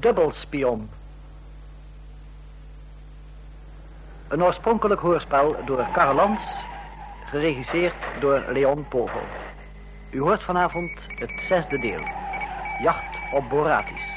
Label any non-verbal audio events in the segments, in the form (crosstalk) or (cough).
Dubbelspion. Een oorspronkelijk hoorspel door Karl Lans, geregisseerd door Leon Povel. U hoort vanavond het zesde deel. Jacht op Boratis.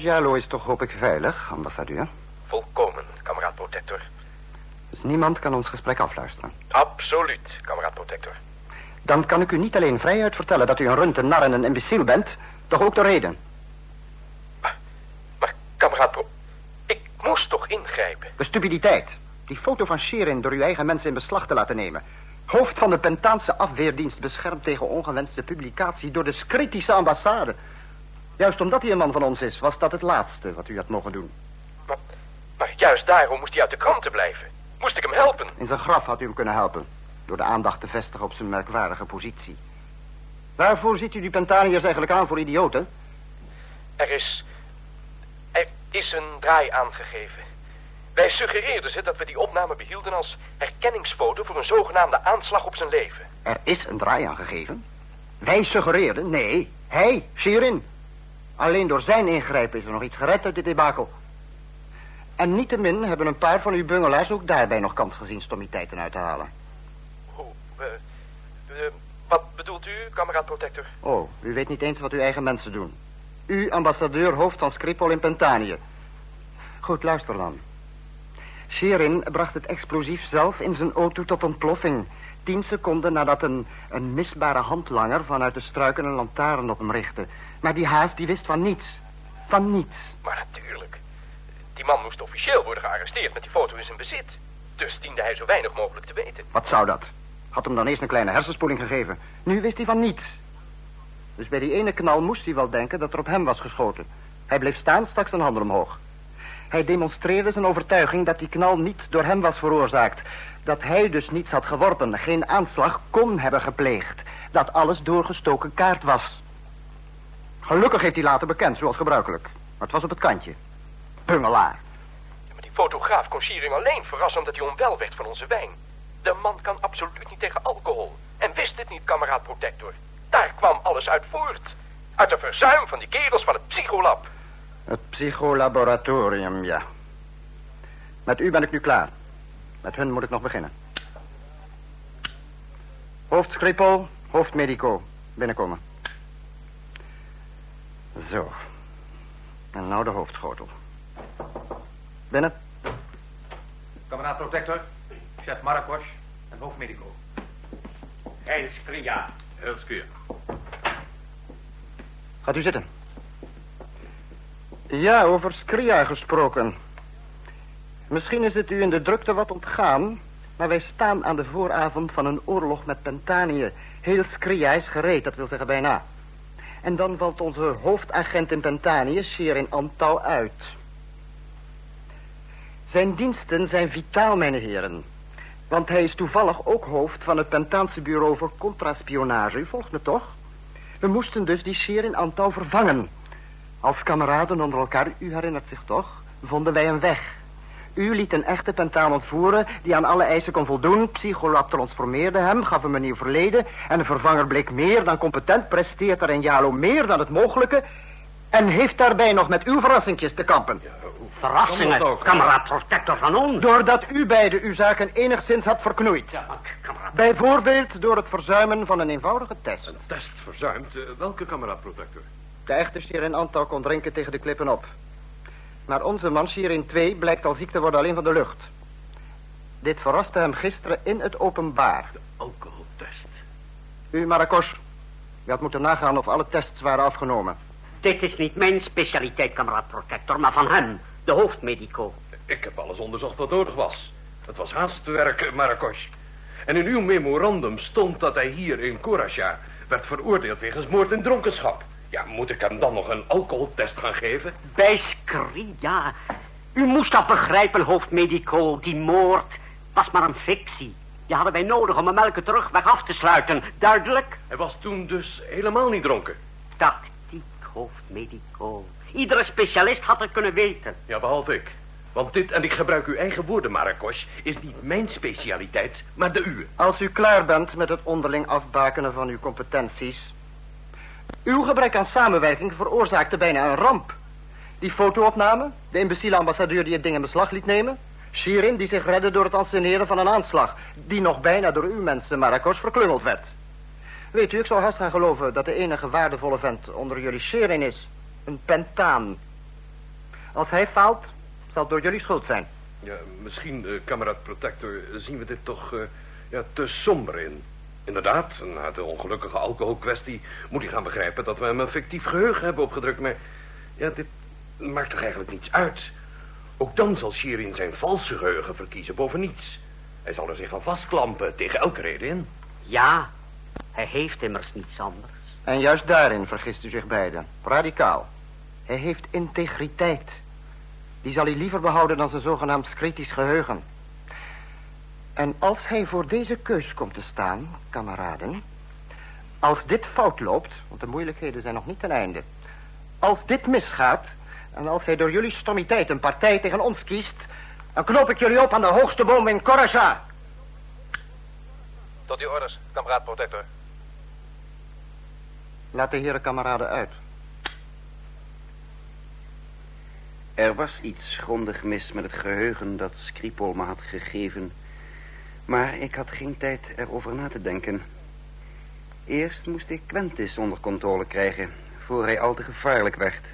Jalo is toch hoop ik veilig, ambassadeur? Volkomen, kameraad protector. Dus niemand kan ons gesprek afluisteren. Absoluut, kameraad protector. Dan kan ik u niet alleen vrijuit vertellen dat u een runt, een nar en een imbeciel bent, toch ook de reden. Maar, maar kameraad pro... Ik moest toch ingrijpen? De stupiditeit. Die foto van Sherin door uw eigen mensen in beslag te laten nemen. Hoofd van de Pentaanse afweerdienst beschermd tegen ongewenste publicatie door de kritische ambassade. Juist omdat hij een man van ons is, was dat het laatste wat u had mogen doen. Maar, maar juist daarom moest hij uit de kranten blijven. Moest ik hem helpen? In zijn graf had u hem kunnen helpen. Door de aandacht te vestigen op zijn merkwaardige positie. Waarvoor ziet u die Pentaniërs eigenlijk aan voor idioten? Er is... Er is een draai aangegeven. Wij suggereerden ze dat we die opname behielden als herkenningsfoto voor een zogenaamde aanslag op zijn leven. Er is een draai aangegeven? Wij suggereerden? Nee, hij, Shirin. Alleen door zijn ingrijpen is er nog iets gered uit dit debakel. En niettemin hebben een paar van uw bungelaars ook daarbij nog kans gezien stommiteiten uit te halen. Eh, eh, wat bedoelt u, kameraad protector? Oh, u weet niet eens wat uw eigen mensen doen. U, ambassadeur hoofd van Skripol in Pentanië. Goed, luister dan. Sherin bracht het explosief zelf in zijn auto tot ontploffing. Tien seconden nadat een, een misbare handlanger vanuit de struiken een lantaarn op hem richtte. Maar die haas die wist van niets. Van niets. Maar natuurlijk. Die man moest officieel worden gearresteerd met die foto in zijn bezit. Dus diende hij zo weinig mogelijk te weten. Wat zou dat? Had hem dan eerst een kleine hersenspoeling gegeven. Nu wist hij van niets. Dus bij die ene knal moest hij wel denken dat er op hem was geschoten. Hij bleef staan, stak zijn handen omhoog. Hij demonstreerde zijn overtuiging dat die knal niet door hem was veroorzaakt. Dat hij dus niets had geworpen, geen aanslag kon hebben gepleegd. Dat alles doorgestoken kaart was. Gelukkig heeft hij later bekend, zoals gebruikelijk. Maar het was op het kantje. Pungelaar. Ja, maar die fotograaf kon Schiering alleen verrassen omdat hij onwel werd van onze wijn. De man kan absoluut niet tegen alcohol. En wist het niet, kameraad protector. Daar kwam alles uit voort. Uit de verzuim van die kerels van het psycholab. Het psycholaboratorium, ja. Met u ben ik nu klaar. Met hun moet ik nog beginnen. Hoofd Skripal, hoofd Medico. Binnenkomen. Zo. En nou de hoofdschotel. Binnen. Kameraad Protector, chef Marcos en hoofdmedico. Heil Skria. Heel Gaat u zitten. Ja, over Skria gesproken. Misschien is het u in de drukte wat ontgaan... maar wij staan aan de vooravond van een oorlog met Pentanië. Heel Skria is gereed, dat wil zeggen bijna. En dan valt onze hoofdagent in Pentanië, zeer in Antal, uit. Zijn diensten zijn vitaal, mijn heren. Want hij is toevallig ook hoofd van het Pentaanse bureau voor contraspionage. U volgt me toch? We moesten dus die Sheer in Antal vervangen. Als kameraden onder elkaar, u herinnert zich toch, vonden wij een weg. U liet een echte pentaan ontvoeren die aan alle eisen kon voldoen. Psycholab transformeerde hem, gaf hem een nieuw verleden. En de vervanger bleek meer dan competent, presteert er in Jalo meer dan het mogelijke. En heeft daarbij nog met uw verrassingjes te kampen. Verrassingen, kameraad protector van ons. Doordat u beiden uw zaken enigszins had verknoeid. Ja, kameraad. Bijvoorbeeld door het verzuimen van een eenvoudige test. Een test verzuimd? Eh, welke kameraad protector? De echte Sheer in Antal kon drinken tegen de klippen op. Maar onze man in 2 blijkt al ziek te worden alleen van de lucht. Dit verraste hem gisteren in het openbaar. De alcoholtest. U, Maracos, u had moeten nagaan of alle tests waren afgenomen. Dit is niet mijn specialiteit, kameraad protector, maar van hem, de hoofdmedico. Ik heb alles onderzocht wat nodig was. Het was haastwerk, Maracos. En in uw memorandum stond dat hij hier in Coracha werd veroordeeld wegens moord en dronkenschap. Ja, moet ik hem dan nog een alcoholtest gaan geven? Bij Skria. U moest dat begrijpen, hoofdmedico. Die moord was maar een fictie. Je hadden wij nodig om een melken terugweg af te sluiten. Duidelijk? Hij was toen dus helemaal niet dronken. Tactiek, hoofdmedico. Iedere specialist had het kunnen weten. Ja, behalve ik. Want dit, en ik gebruik uw eigen woorden, Marakos, is niet mijn specialiteit, maar de uwe. Als u klaar bent met het onderling afbakenen van uw competenties... Uw gebrek aan samenwerking veroorzaakte bijna een ramp. Die fotoopname, de imbeciele ambassadeur die het ding in beslag liet nemen... Shirin die zich redde door het anseneren van een aanslag... die nog bijna door uw mensen, Marakos, verklungeld werd. Weet u, ik zou haast gaan geloven dat de enige waardevolle vent onder jullie Shirin is. Een pentaan. Als hij faalt, zal het door jullie schuld zijn. Ja, misschien, uh, kameraad Protector, zien we dit toch uh, ja, te somber in. Inderdaad, na de ongelukkige alcoholkwestie moet hij gaan begrijpen dat we hem een fictief geheugen hebben opgedrukt. Maar ja, dit maakt toch eigenlijk niets uit. Ook dan zal Shirin zijn valse geheugen verkiezen boven niets. Hij zal er zich aan vastklampen tegen elke reden in. Ja, hij heeft immers niets anders. En juist daarin vergist u zich beiden. Radicaal. Hij heeft integriteit. Die zal hij liever behouden dan zijn zogenaamd kritisch geheugen. En als hij voor deze keus komt te staan, kameraden... Als dit fout loopt, want de moeilijkheden zijn nog niet ten einde... Als dit misgaat, en als hij door jullie stommiteit een partij tegen ons kiest... dan knoop ik jullie op aan de hoogste boom in Korasha. Tot uw orders, kameraad protector. Laat de heren kameraden uit. Er was iets grondig mis met het geheugen dat Skripol me had gegeven... maar ik had geen tijd erover na te denken. Eerst moest ik Quentis onder controle krijgen... voor hij al te gevaarlijk werd.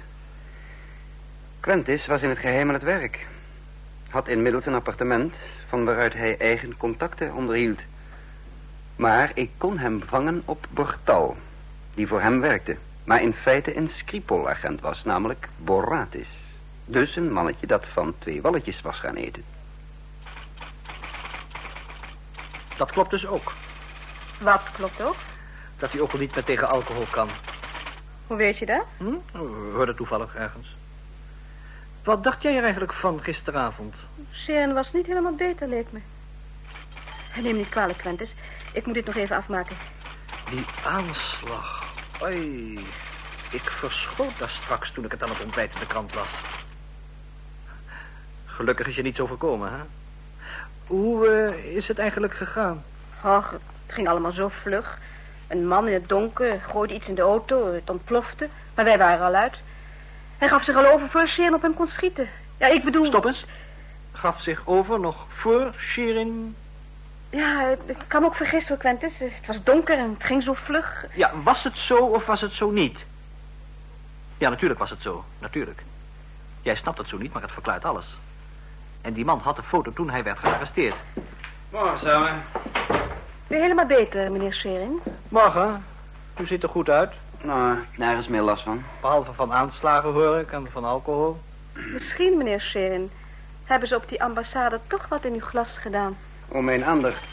Quentis was in het geheim aan het werk. Had inmiddels een appartement... van waaruit hij eigen contacten onderhield. Maar ik kon hem vangen op Bortal... die voor hem werkte... maar in feite een Skripol-agent was, namelijk Boratis... Dus een mannetje dat van twee walletjes was gaan eten. Dat klopt dus ook. Wat klopt ook? Dat hij ook al niet meer tegen alcohol kan. Hoe weet je dat? Hm? We hoorden toevallig ergens. Wat dacht jij er eigenlijk van gisteravond? Sharon was niet helemaal beter, leek me. Neem niet kwalijk, Quentis. Ik moet dit nog even afmaken. Die aanslag. Oei. Ik verschoot daar straks toen ik het aan het ontbijt in de krant las. Gelukkig is je niet zo voorkomen, hè? Hoe uh, is het eigenlijk gegaan? Och, het ging allemaal zo vlug. Een man in het donker gooide iets in de auto, het ontplofte. Maar wij waren al uit. Hij gaf zich al over voor Sharon op hem kon schieten. Ja, ik bedoel... Stop eens. Gaf zich over nog voor Sharon... Ja, ik kan me ook vergissen hoor, Quentis. Het was donker en het ging zo vlug. Ja, was het zo of was het zo niet? Ja, natuurlijk was het zo. Natuurlijk. Jij snapt het zo niet, maar het verklaart alles. En die man had de foto toen hij werd gearresteerd. Morgen samen. Je helemaal beter, meneer Schering? Morgen. U ziet er goed uit. Nou, nergens meer last van. Behalve van aanslagen hoor ik en van alcohol. Misschien, meneer Schering, hebben ze op die ambassade toch wat in uw glas gedaan. Om mijn aandacht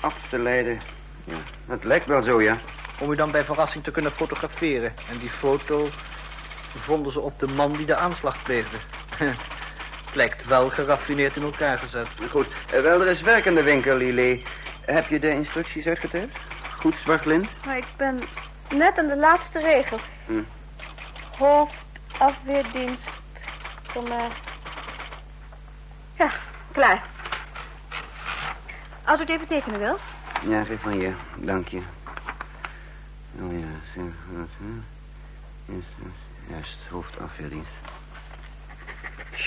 af te leiden. Ja, het lijkt wel zo, ja. Om u dan bij verrassing te kunnen fotograferen. En die foto vonden ze op de man die de aanslag pleegde. (laughs) Wel geraffineerd in elkaar gezet. Goed, wel, er is werk in de winkel, Lily. Heb je de instructies uitgetypt? Goed, zwartlint? Maar ik ben net aan de laatste regel. Hm. Hoofdafweerdienst. Kom maar. Ja, klaar. Als u het even tekenen wil. Ja, geef van hier. Dank je. Oh ja, juist hoofdafweerdienst.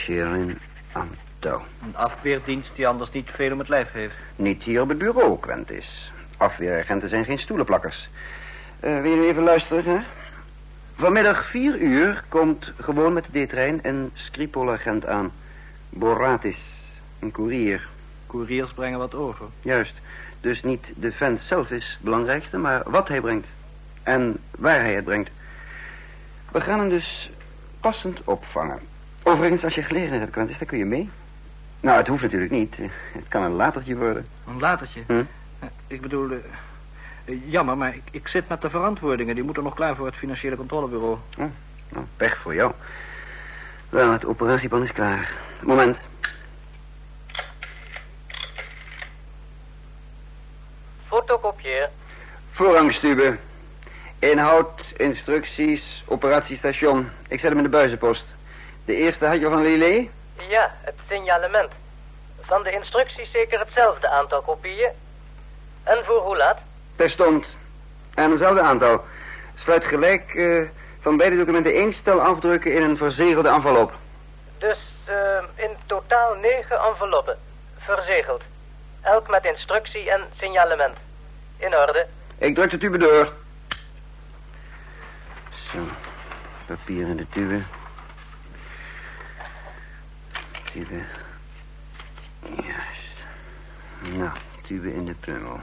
Sharon Anto. Een afweerdienst die anders niet veel om het lijf heeft. Niet hier op het bureau, Quentis. Afweeragenten zijn geen stoelenplakkers. Uh, wil je even luisteren, hè? Vanmiddag vier uur komt gewoon met de D-trein een Skripol-agent aan. Boratis, een koerier. Koeriers brengen wat over. Juist. Dus niet de vent zelf is het belangrijkste, maar wat hij brengt. En waar hij het brengt. We gaan hem dus passend opvangen. Overigens, als je gelegenheid hebt, Quentis, dan kun je mee. Nou, het hoeft natuurlijk niet. Het kan een latertje worden. Een latertje? Hm? Ik bedoel, uh, jammer, maar ik, ik, zit met de verantwoordingen. Die moeten nog klaar voor het financiële controlebureau. Oh, nou, pech voor jou. Wel, het operatieplan is klaar. Moment. Pierre. Voorrangstube. Inhoud, instructies, operatiestation. Ik zet hem in de buizenpost. De eerste had je van Lillet? Ja, het signalement. Van de instructies zeker hetzelfde aantal kopieën. En voor hoe laat? Terstond. En hetzelfde aantal. Sluit gelijk eh, van beide documenten één stel afdrukken in een verzegelde envelop. Dus uh, in totaal negen enveloppen. Verzegeld. Elk met instructie en signalement. In orde. Ik druk de tube door. Zo. Papier in de tube. Tube. Juist. Nou, tube in de pummel.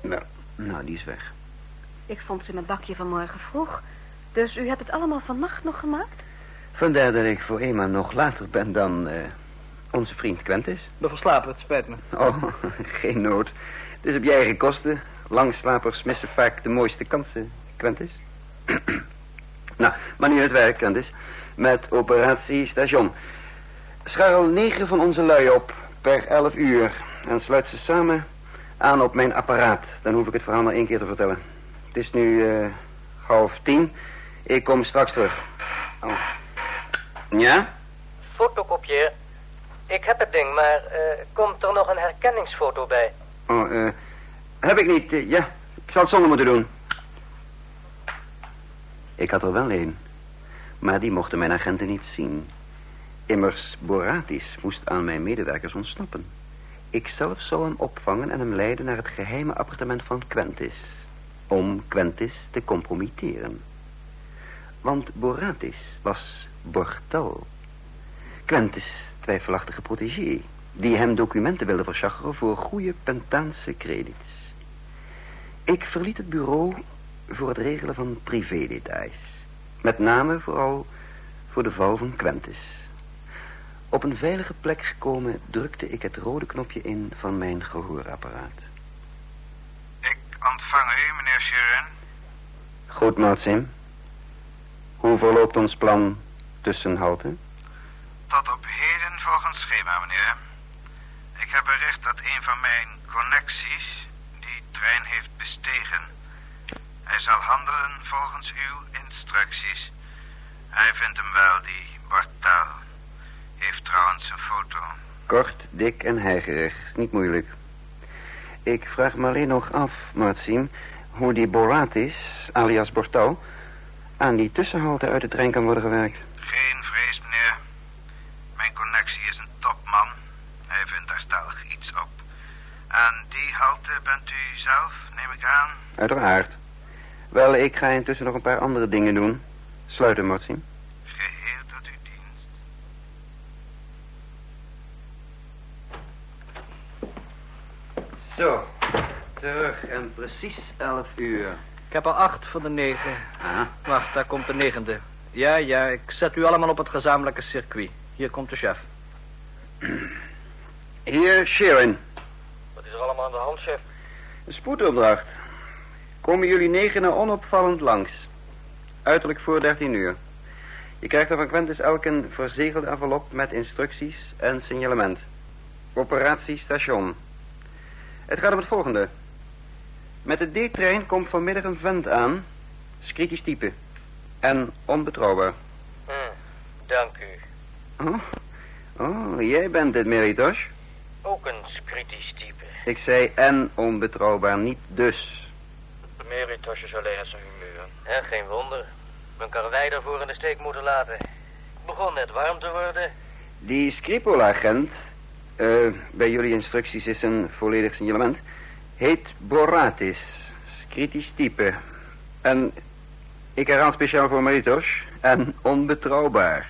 Nou, nou, die is weg. Ik vond ze in mijn bakje vanmorgen vroeg. Dus u hebt het allemaal vannacht nog gemaakt? Vandaar dat ik voor eenmaal nog later ben dan uh, onze vriend Quentis. De verslapen, het spijt me. Oh, (laughs) geen nood. Het is op je eigen kosten. Langslapers missen vaak de mooiste kansen, Quentis. (clears throat) nou, maar nu het werk, Quentis. Met operatie station. Scharrel negen van onze lui op per elf uur. En sluit ze samen aan op mijn apparaat. Dan hoef ik het verhaal maar één keer te vertellen. Het is nu uh, half tien. Ik kom straks terug. Oh. Ja? Fotokopieer. Ik heb het ding, maar uh, komt er nog een herkenningsfoto bij? Oh, eh, heb ik niet. Uh, ja, ik zal het zonder moeten doen. Ik had er wel een. Maar die mochten mijn agenten niet zien. Immers, Boratis moest aan mijn medewerkers ontsnappen. Ik zelf zou hem opvangen en hem leiden naar het geheime appartement van Quentis. Om Quentis te compromitteren. Want Boratis was Bortal. Quentis' twijfelachtige protégé. Die hem documenten wilde verschaffen voor goede Pentaanse credits. Ik verliet het bureau voor het regelen van privédetails. Met name vooral voor de val van Quentis. Op een veilige plek gekomen drukte ik het rode knopje in van mijn gehoorapparaat. Ik ontvang u, meneer Sheeran. Goed, Martsim. Hoe verloopt ons plan tussenhalte? Tot op heden volgens schema, meneer. Ik heb bericht dat een van mijn connecties die trein heeft bestegen. Hij zal handelen volgens uw instructies. Hij vindt hem wel, die Bartaal. Heeft trouwens een foto. Kort, dik en heigerig. Niet moeilijk. Ik vraag me alleen nog af, Martsim, hoe die Boratis, alias Bortal, aan die tussenhalte uit de trein kan worden gewerkt. Geen vrees, meneer. Mijn connectie is een topman. Hij vindt daar stellig iets op. Aan die halte bent u zelf, neem ik aan? Uiteraard. Wel, ik ga intussen nog een paar andere dingen doen. Sluiten, Martsim. Geheel tot uw dienst. Zo, terug en precies elf uur. Ik heb er acht van de negen. Ah, Wacht, daar komt de negende. Ja, ja, ik zet u allemaal op het gezamenlijke circuit. Hier komt de chef. hier, Sharon. Wat is er allemaal aan de hand, chef? Een spoedopdracht. Komen jullie negenen onopvallend langs. Uiterlijk voor 13 uur. Je krijgt er van Quentis elk een verzegelde envelop met instructies en signalement. Operatiestation. Het gaat om het volgende. Met de D-trein komt vanmiddag een vent aan. Kritisch type. En onbetrouwbaar. Hm, dank u. Oh, oh jij bent het, Meritos. Ook een kritisch type. Ik zei en onbetrouwbaar, niet dus. Meritos is alleen aan zijn humeur. Ja, geen wonder. Men kan wij daarvoor in de steek moeten laten. Het begon net warm te worden. Die Skripol-agent, eh, bij jullie instructies is een volledig signalement, heet Boratis. Kritisch type. En ik herhaal speciaal voor Meritos. En onbetrouwbaar.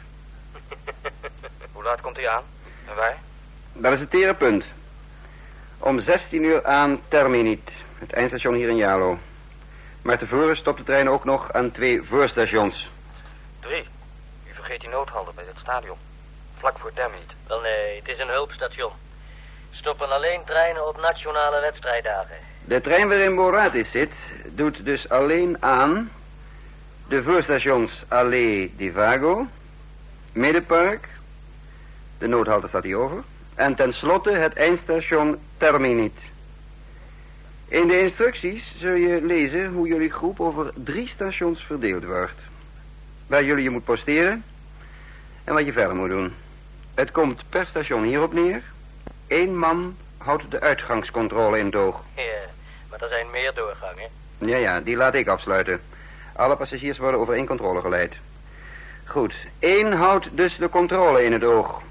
(laughs) Hoe laat komt hij aan? En wij? Dat is het tere punt. Om 16 uur aan Terminit, het eindstation hier in Jalo. Maar tevoren stopt de trein ook nog aan twee voorstations. Drie. U vergeet die noodhalte bij het stadion. Vlak voor Terminiet. Wel nee, het is een hulpstation. Stoppen alleen treinen op nationale wedstrijddagen. De trein waarin Boratis zit, doet dus alleen aan... de voorstations Allee di Vago, Middenpark... de noodhalte staat hier over... En tenslotte het eindstation Terminit. In de instructies zul je lezen hoe jullie groep over drie stations verdeeld wordt. Waar jullie je moet posteren en wat je verder moet doen. Het komt per station hierop neer. Eén man houdt de uitgangscontrole in het oog. Ja, maar er zijn meer doorgangen. Ja, ja, die laat ik afsluiten. Alle passagiers worden over één controle geleid. Goed, één houdt dus de controle in het oog.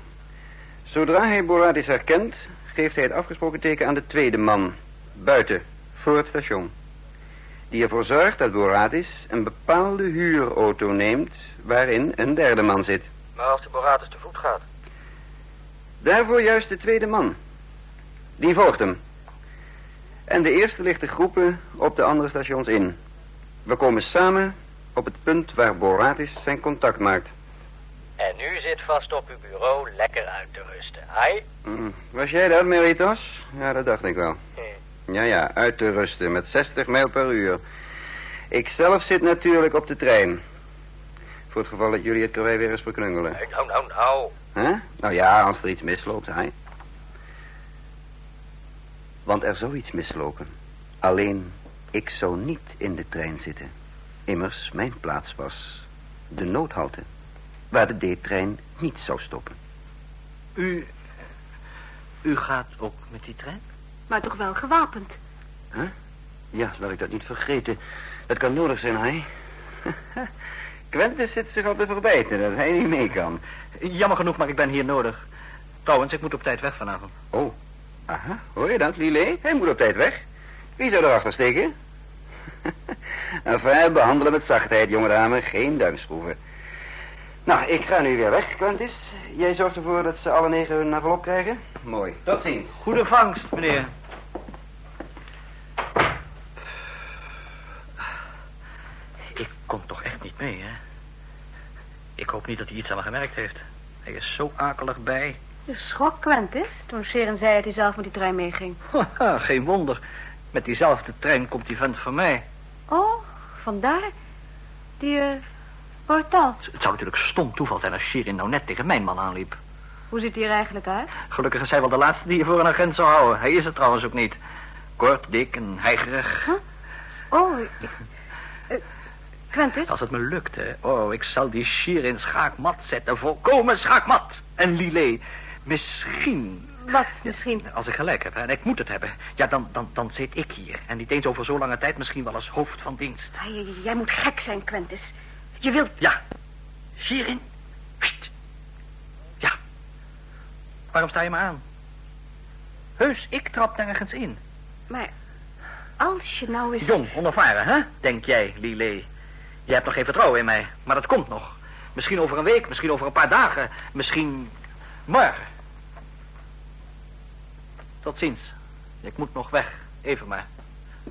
Zodra hij Boratis herkent, geeft hij het afgesproken teken aan de tweede man. Buiten, voor het station. Die ervoor zorgt dat Boratis een bepaalde huurauto neemt... waarin een derde man zit. Maar als de Boratus te voet gaat? Daarvoor juist de tweede man. Die volgt hem. En de eerste ligt de groepen op de andere stations in. We komen samen op het punt waar Boratis zijn contact maakt. En u zit vast op uw bureau lekker uit te rusten. Hai? Mm, Was jij dat, Meritos? Ja, dat dacht ik wel. Ja, ja, uit te rusten met 60 mijl per uur. Ik zelf zit natuurlijk op de trein. Voor het geval dat jullie het karwei weer eens verknungelen. Nou, nou, nou. Hè? Nou ja, als er iets misloopt, hè. Want er zou iets mislopen. Alleen, ik zou niet in de trein zitten. Immers, mijn plaats was de noodhalte. Waar de D-trein niet zou stoppen. U... U gaat ook met die trein? Maar toch wel gewapend. Huh? Ja, laat ik dat niet vergeten. Dat kan nodig zijn, hij. Quentin zit zich al te verbijten dat hij niet mee kan. Jammer genoeg, maar ik ben hier nodig. Trouwens, ik moet op tijd weg vanavond. Oh, aha, hoor je dat, Lile? Hij moet op tijd weg. Wie zou erachter steken? (laughs) enfin, behandelen met zachtheid, jonge dame. Geen duimschroeven. Nou, ik ga nu weer weg, Quentis. Jij zorgt ervoor dat ze alle negen hun envelop krijgen? Mooi. Tot ziens. Goede vangst, meneer. Ik kom toch echt niet mee, hè? Ik hoop niet dat hij iets aan me gemerkt heeft. Hij is zo akelig bij. Je schrok, Quentis, toen Sharon zei dat hij zelf met die trein meeging. (laughs) Haha, geen wonder. Met diezelfde trein komt die vent van mij. Oh, vandaar. Die, eh, portaal. Het zou natuurlijk stom toeval zijn als Shirin nou net tegen mijn man aanliep. Hoe ziet hij er eigenlijk uit? Gelukkig is hij wel de laatste die je voor een agent zou houden. Hij is het trouwens ook niet. Kort, dik en heigerig. Oh, eh, Quentis? Als het me lukt, hè. Oh, ik zal die Shirin schaakmat zetten. Volkomen schaakmat. En Lillet, misschien... Wat, misschien? Als ik gelijk heb, hè, en ik moet het hebben... ja, dan, dan, dan zit ik hier. En niet eens over zo lange tijd misschien wel als hoofd van dienst. Jij moet gek zijn, Quentis. Je wilt... Ja. Shirin. Sst. Ja. Waarom sta je me aan? Heus, ik trap nergens in. Maar als je nou eens... Jong, onervaren, hè? Denk jij, Lillet. Je hebt nog geen vertrouwen in mij, maar dat komt nog. Misschien over een week, misschien over een paar dagen, misschien morgen. Tot ziens. Ik moet nog weg, even maar.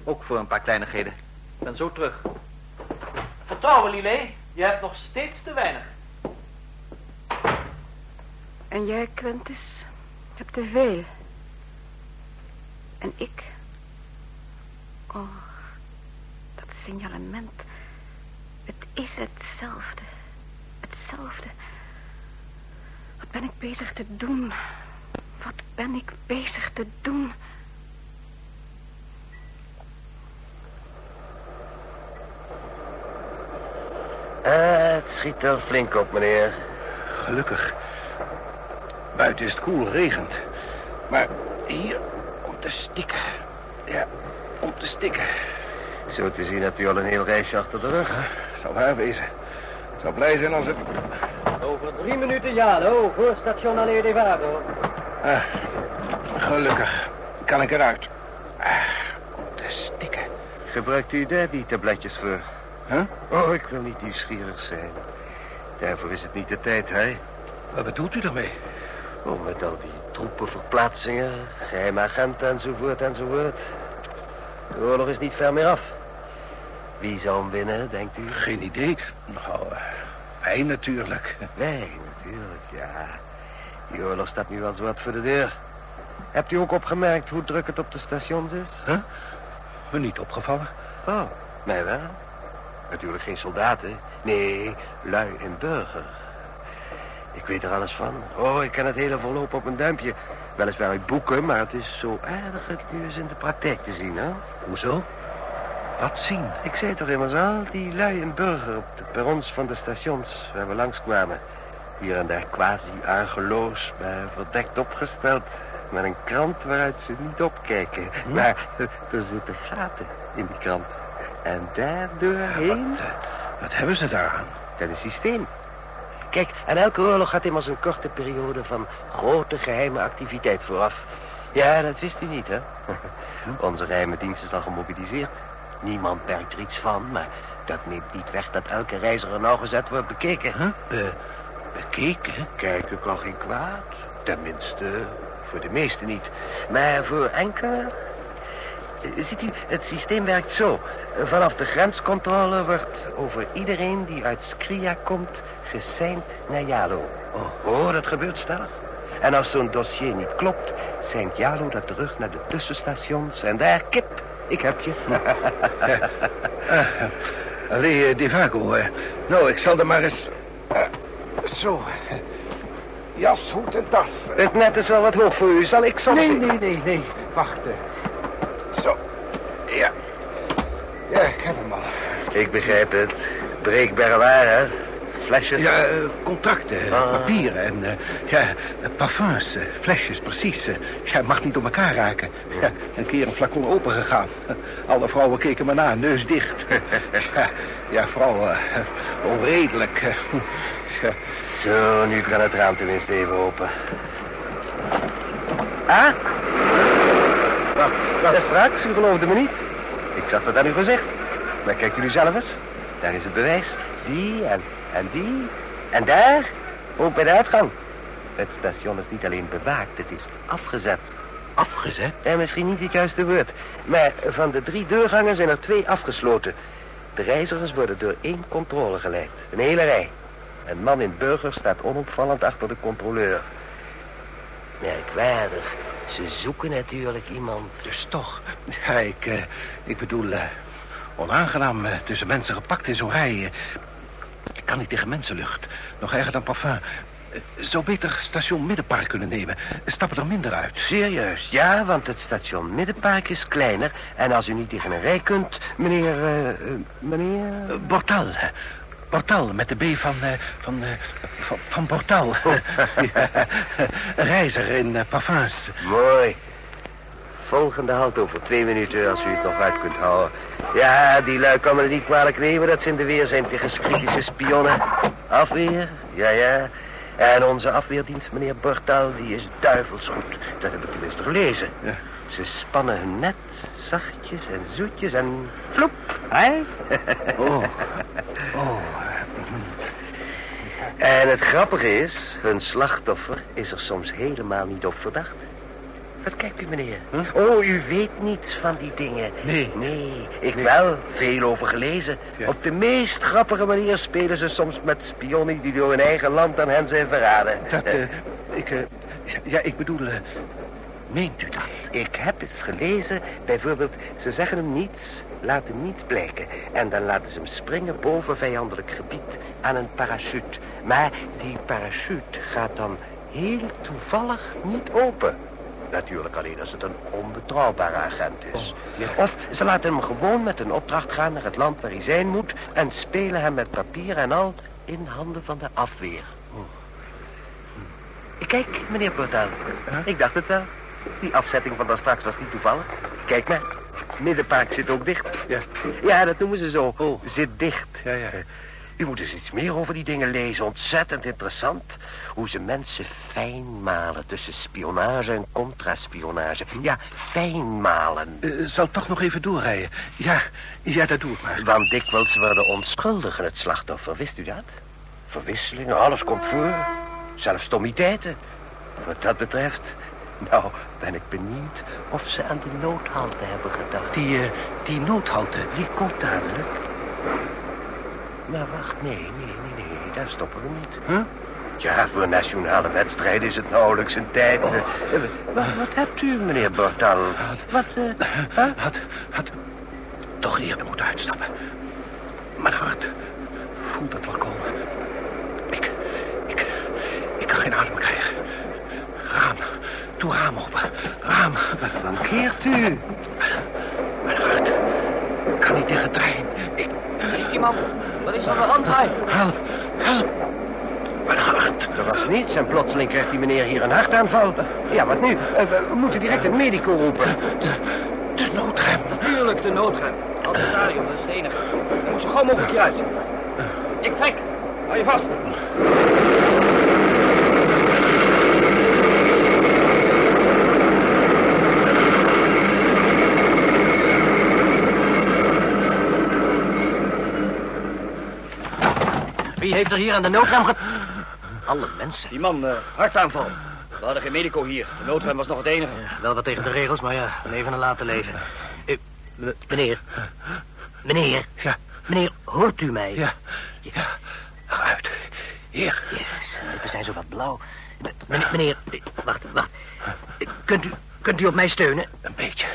Ook voor een paar kleinigheden. Ik ben zo terug. Vertrouwen, Lillet. Je hebt nog steeds te weinig. En jij, Quentis, hebt te veel. En ik... Oh, dat signalement. Het is hetzelfde. Hetzelfde. Wat ben ik bezig te doen? Wat ben ik bezig te doen? Eh, het schiet er flink op, meneer. Gelukkig. Buiten is het koel, regent. Maar hier om te stikken. Ja, om te stikken. Zo te zien hebt u al een heel reisje achter de rug. Zal waar wezen. Ik zal blij zijn als het... Over drie minuten Jalo, voor station Allee de Vado. Ah, gelukkig kan ik eruit. Ah, om te stikken. Gebruikt u daar die tabletjes voor? Huh? Oh, ik wil niet nieuwsgierig zijn. Daarvoor is het niet de tijd, hè? Wat bedoelt u daarmee? Oh, met al die troepenverplaatsingen, geheime agenten enzovoort enzovoort. De oorlog is niet ver meer af. Wie zou hem winnen, denkt u? Geen idee. Nou, eh, wij natuurlijk. Wij, natuurlijk, ja. Die oorlog staat nu al zo wat voor de deur. Hebt u ook opgemerkt hoe druk het op de stations is? Huh? Me niet opgevallen. Oh, mij wel. Natuurlijk geen soldaten. Nee, lui en burger. Ik weet er alles van. Oh, ik ken het hele verloop op mijn duimpje. Weliswaar uit boeken, maar het is zo aardig het nu eens in de praktijk te zien, hè? Hoezo? Wat zien? Ik zei toch immers al, die lui en burger op de perrons van de stations waar we langskwamen. Hier en daar quasi-argeloos, maar verdekt opgesteld. Met een krant waaruit ze niet opkijken. Hm? Maar (laughs) er zitten gaten in die krant. En daardoorheen... Wat, wat hebben ze daaraan? Dat is systeem. Kijk, aan elke oorlog gaat immers een korte periode van grote geheime activiteit vooraf. Ja, dat wist u niet, hè? (laughs) Onze geheime dienst is al gemobiliseerd. Niemand merkt er iets van, maar dat neemt niet weg dat elke reiziger nauwgezet wordt bekeken. Huh? Be, bekeken? Kijken kan geen kwaad. Tenminste, voor de meesten niet. Maar voor enkele... Ziet u, het systeem werkt zo. Vanaf de grenscontrole wordt over iedereen die uit Skria komt geseind naar Jalo. Oh, oh dat gebeurt stellig. En als zo'n dossier niet klopt, seint Jalo dat terug naar de tussenstations. En daar, kip, ik heb je. (laughs) Allee, uh, Divago. eh. nou, ik zal er maar eens... eh, zo. Jas, hoed en tas. Het net is wel wat hoog voor u. Zal ik soms... Nee, nee, nee, nee. Wacht. eh. Zo. Ja. Ja, ik heb hem al. Ik begrijp het. Breekbare waren, flesjes. Ja, eh, contracten, Ah. papieren en eh, ja, eh, parfums, eh, flesjes, precies. eh. ja, mag niet door elkaar raken. Ja, een keer een flacon opengegaan. Alle vrouwen keken me na, neus dicht. (laughs) ja, ja, vrouw, eh, onredelijk. eh. Ja. Zo, nu kan het raam tenminste even open. Ah? Wat, is straks, u geloofde me niet. Ik zag dat aan uw gezicht. Maar kijkt u nu zelf eens. Daar is het bewijs. Die en, en die. En daar, ook bij de uitgang. Het station is niet alleen bewaakt, het is afgezet. Afgezet? En misschien niet het juiste woord. Maar van de drie deurgangen zijn er twee afgesloten. De reizigers worden door één controle geleid. Een hele rij. Een man in burger staat onopvallend achter de controleur. Merkwaardig. Ze zoeken natuurlijk iemand. Dus toch. Ja, ik, eh, ik bedoel, eh, onaangenaam eh, tussen mensen gepakt in zo'n rij. Ik kan niet tegen mensenlucht. Nog erger dan parfum. Eh, zou beter station Middenpark kunnen nemen. Stappen er minder uit. Serieus, ja, want het station Middenpark is kleiner. En als u niet tegen een rij kunt, meneer... eh, eh, meneer... Bortal. Bortal, met de B van, eh, van, van, van Bortal. (laughs) Ja, een reiziger in parfums. Mooi. Volgende halt over twee minuten, als u het nog uit kunt houden. Ja, die lui kan me niet kwalijk nemen dat ze in de weer zijn tegen kritische spionnen. Afweer, ja, ja. En onze afweerdienst, meneer Bortal, die is duivels goed. Dat heb ik tenminste gelezen. Ja. Ze spannen hun net, zachtjes en zoetjes en vloep, hè? Oh. Oh. En het grappige is, hun slachtoffer is er soms helemaal niet op verdacht. Wat kijkt u, meneer? Oh, u weet niets van die dingen. Nee. Nee, ik wel. Veel over gelezen. Ja. Op de meest grappige manier spelen ze soms met spionnen die door hun eigen land aan hen zijn verraden. Dat, Eh, eh, ik, eh, ja, ik bedoel, meent u dat? Ik heb eens gelezen, bijvoorbeeld, ze zeggen hem niets, laten niets blijken. En dan laten ze hem springen boven vijandelijk gebied aan een parachute. Maar die parachute gaat dan heel toevallig niet open. Natuurlijk alleen als het een onbetrouwbare agent is. Of ze laten hem gewoon met een opdracht gaan naar het land waar hij zijn moet... en spelen hem met papier en al in handen van de afweer. Kijk, meneer Portaal. Ik dacht het wel. Die afzetting van daar straks was niet toevallig. Kijk maar. Middenpark zit ook dicht. Ja. Ja, dat noemen ze zo. Zit dicht. Ja, ja. U moet eens iets meer over die dingen lezen. Ontzettend interessant. Hoe ze mensen fijn malen tussen spionage en contraspionage. Ja, fijn malen. Eh, zal toch nog even doorrijden? Ja, ja, dat doe ik maar. Want dikwijls worden onschuldigen het slachtoffer. Wist u dat? Verwisselingen, alles komt voor. Zelfs stommiteiten. Wat dat betreft... Nou, ben ik benieuwd of ze aan de noodhalte hebben gedacht. Die, eh, die noodhalte. Die komt dadelijk. Maar wacht, nee, nee, nee, nee, daar stoppen we niet. Huh? Ja, voor nationale wedstrijden is het nauwelijks een tijd. eh. Eh, wat, wat hebt u, meneer Bortal? Wat, huh? Had, had toch eerder moeten uitstappen. Mijn hart voelt dat wel komen. Ik, ik, ik kan geen adem krijgen. Raam, toe raam. Wat mankeert u? Mijn hart. Kan niet tegen trein. Iemand, wat is er aan de hand, hij? Help, help. Mijn hart. Er was niets en plotseling krijgt die meneer hier een hartaanval. Ja, wat nu? Eh, We moeten direct een medico roepen. De noodrem. Natuurlijk, de noodrem. Al het stadion, dat is het enige. Dan moet zo gauw mogelijk hieruit. Ik trek. Hou je vast. Wie heeft er hier aan de noodrem ge... Alle mensen. Die man, eh, hartaanval. We hadden geen medico hier. De noodrem was nog het enige. Wel wat tegen de regels, maar ja, leven en laten leven. Meneer. Meneer. Ja. Meneer, hoort u mij? Ja. Ja. Uit. Hier. Ja, zijn lippen zijn zo wat blauw. Meneer, meneer wacht, wacht. Kunt u, kunt u op mij steunen? Een beetje.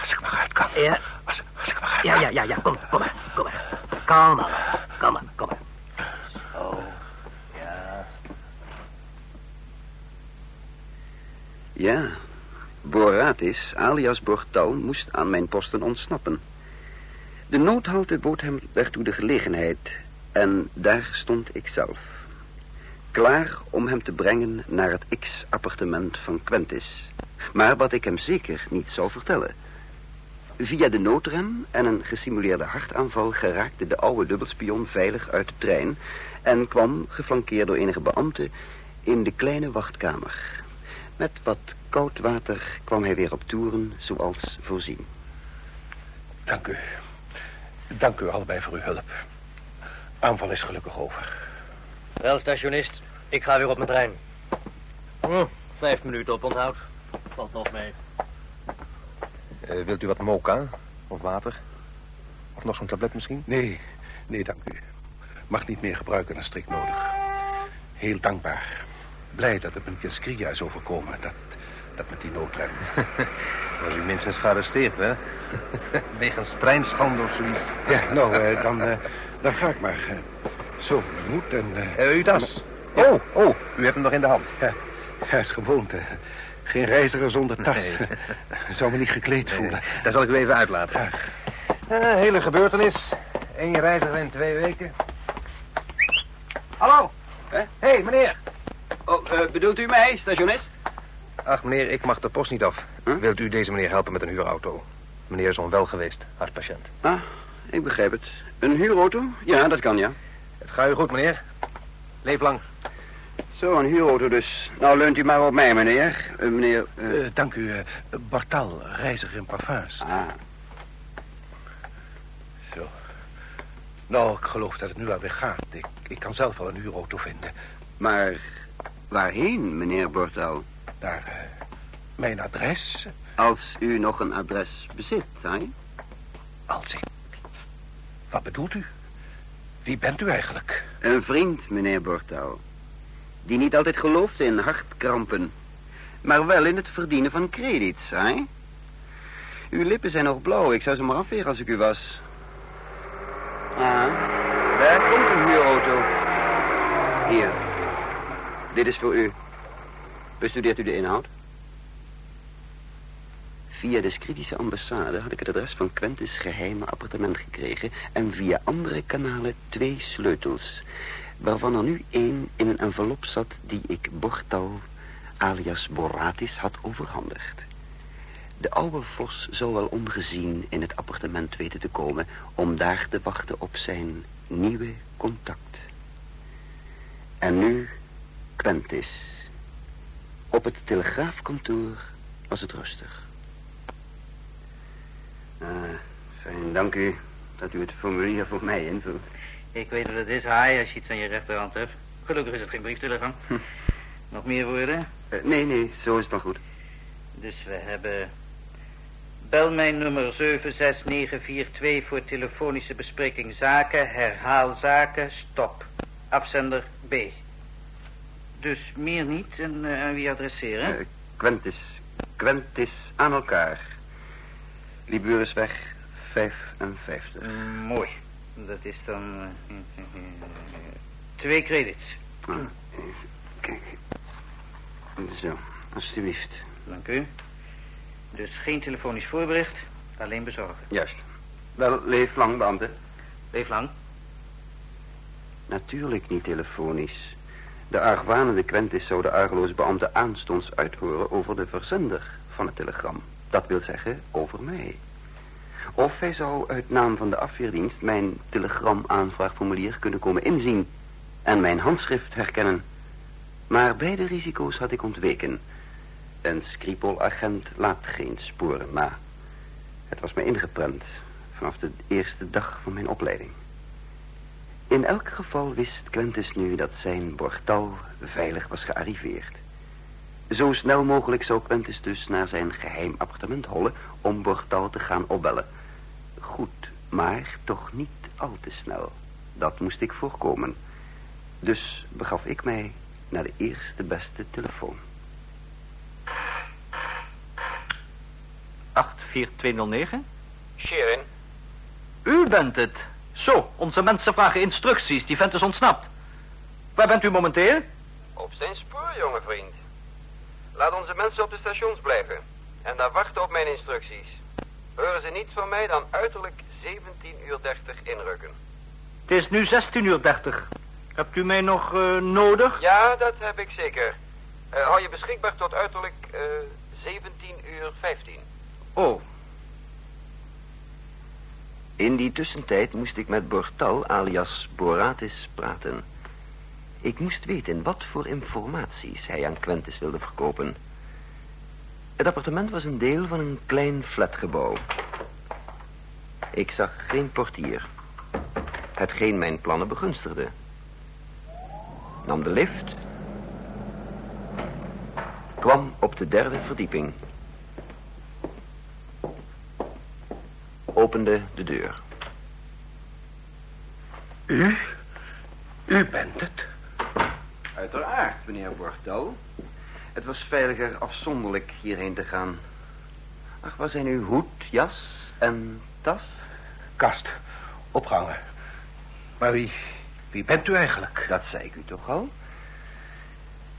Als ik maar uit kan. Ja, Als, als ik maar uit ja, kan. ja, ja, ja. Kom, kom maar, kom maar. Kalm aan. Kom maar, kom maar. Zo. Ja. Ja, Boratis, alias Bortal, moest aan mijn posten ontsnappen. De noodhalte bood hem daartoe de gelegenheid en daar stond ik zelf. Klaar om hem te brengen naar het X-appartement van Quentis. Maar wat ik hem zeker niet zou vertellen. Via de noodrem en een gesimuleerde hartaanval geraakte de oude dubbelspion veilig uit de trein en kwam, geflankeerd door enige beambten, in de kleine wachtkamer. Met wat koud water kwam hij weer op toeren zoals voorzien. Dank u. Dank u allebei voor uw hulp. Aanval is gelukkig over. Wel, stationist. Ik ga weer op mijn trein. Hm, vijf minuten op onthoud. Valt nog mee. Eh, wilt u wat mocha? Of water? Of nog zo'n tablet misschien? Nee, nee, dank u. Mag niet meer gebruiken dan strikt nodig. Heel dankbaar. Blij dat het me niet in Skria is overkomen. Dat, dat met die noodrem. (laughs) Was u minstens gearresteerd, hè? (laughs) Wegens treinschande of zoiets. Ja, nou, eh, dan, eh, dan ga ik maar. eh. zo, mijn moed en... Eh, uw tas. Oh, oh, u hebt hem nog in de hand. Ja, ja is gewoonte. Geen reiziger zonder tas. Nee. (laughs) Zou me niet gekleed voelen. Daar zal ik u even uitlaten. Ja. Hele gebeurtenis. Eén reiziger in twee weken. Hallo. Hé, hey, meneer. Oh, eh, bedoelt u mij, stationist? Ach, meneer, ik mag de post niet af. Huh? Wilt u deze meneer helpen met een huurauto? Meneer is onwel geweest, hartpatiënt. Ah, ik begrijp het. Een huurauto? Ja, dat kan, ja. Het gaat u goed, meneer. Leef lang. Zo, een huurauto dus. Nou, leunt u maar op mij, meneer. Eh, meneer... eh, dank u, eh, Bartal, reiziger in parfums. ah, Zo. Nou, ik geloof dat het nu alweer gaat. Ik, ik kan zelf wel een huurauto vinden. maar waarheen, meneer Bortel? Naar eh, mijn adres, Als u nog een adres bezit, hè? als ik... Wat bedoelt u? Wie bent u eigenlijk? Een vriend, meneer Bortel. Die niet altijd geloofde in hartkrampen. Maar wel in het verdienen van credits, hè? Uw lippen zijn nog blauw. Ik zou ze maar afvegen als ik u was. Ah, daar komt een huurauto. Hier. Dit is voor u. Bestudeert u de inhoud? Via de Scritische ambassade had ik het adres van Quentis geheime appartement gekregen... en via andere kanalen twee sleutels... waarvan er nu één in een envelop zat die ik Bortal alias Boratis had overhandigd. De oude vos zou wel ongezien in het appartement weten te komen... om daar te wachten op zijn nieuwe contact. En nu Quentis. Op het telegraafkantoor was het rustig. Ah, fijn, dank u dat u het formulier voor mij invult. Ik weet wat het is, haai, als je iets aan je rechterhand hebt. Gelukkig is het geen brieftelegram. Hm. (laughs) Nog meer woorden? Eh, nee, nee, zo is het dan goed. Dus we hebben... Bel mijn nummer 76942 voor telefonische bespreking zaken. Herhaal zaken. Stop. Afzender B. Dus meer niet. En eh, aan wie adresseren? Eh, Quentis. Quentis aan elkaar. Liburusweg 55. Mm, mooi. Dat is dan... eh, (laughs) twee credits. Ah, even kijken. Zo, alstublieft. Dank u. Dus geen telefonisch voorbericht, alleen bezorgen. Juist. Wel, leef lang, beambte. Leef lang. Natuurlijk niet telefonisch. De argwanende Quentis zou de argeloze beambte aanstonds uithoren over de verzender van het telegram. Dat wil zeggen, over mij. Of hij zou uit naam van de afweerdienst mijn telegramaanvraagformulier kunnen komen inzien en mijn handschrift herkennen. Maar beide risico's had ik ontweken. Een Skripol-agent laat geen sporen na. Het was me ingeprent vanaf de eerste dag van mijn opleiding. In elk geval wist Quentus nu dat zijn bortal veilig was gearriveerd. Zo snel mogelijk zou Quentus dus naar zijn geheim appartement hollen om Bortal te gaan opbellen. Goed, maar toch niet al te snel. Dat moest ik voorkomen. Dus begaf ik mij naar de eerste beste telefoon. 84209? Sherin, U bent het. Zo, onze mensen vragen instructies. Die vent is ontsnapt. Waar bent u momenteel? op zijn spoor, jonge vriend. Laat onze mensen op de stations blijven. En daar wachten op mijn instructies. Horen ze niets van mij, dan uiterlijk 17 uur 30 inrukken. Het is nu 16 uur 30. Hebt u mij nog eh, nodig? Ja, dat heb ik zeker. Eh, hou je beschikbaar tot uiterlijk eh 17 uur 15. Oh, In die tussentijd moest ik met Bortal alias Boratis praten. Ik moest weten wat voor informaties hij aan Quentis wilde verkopen. Het appartement was een deel van een klein flatgebouw. Ik zag geen portier. Hetgeen mijn plannen begunstigde. Nam de lift. Kwam op de derde verdieping. Opende de deur. U? U bent het? Uiteraard, meneer Bortel. Het was veiliger afzonderlijk hierheen te gaan. Ach, waar zijn uw hoed, jas en tas? Kast. Opgangen. Maar wie, wie bent u eigenlijk? Dat zei ik u toch al?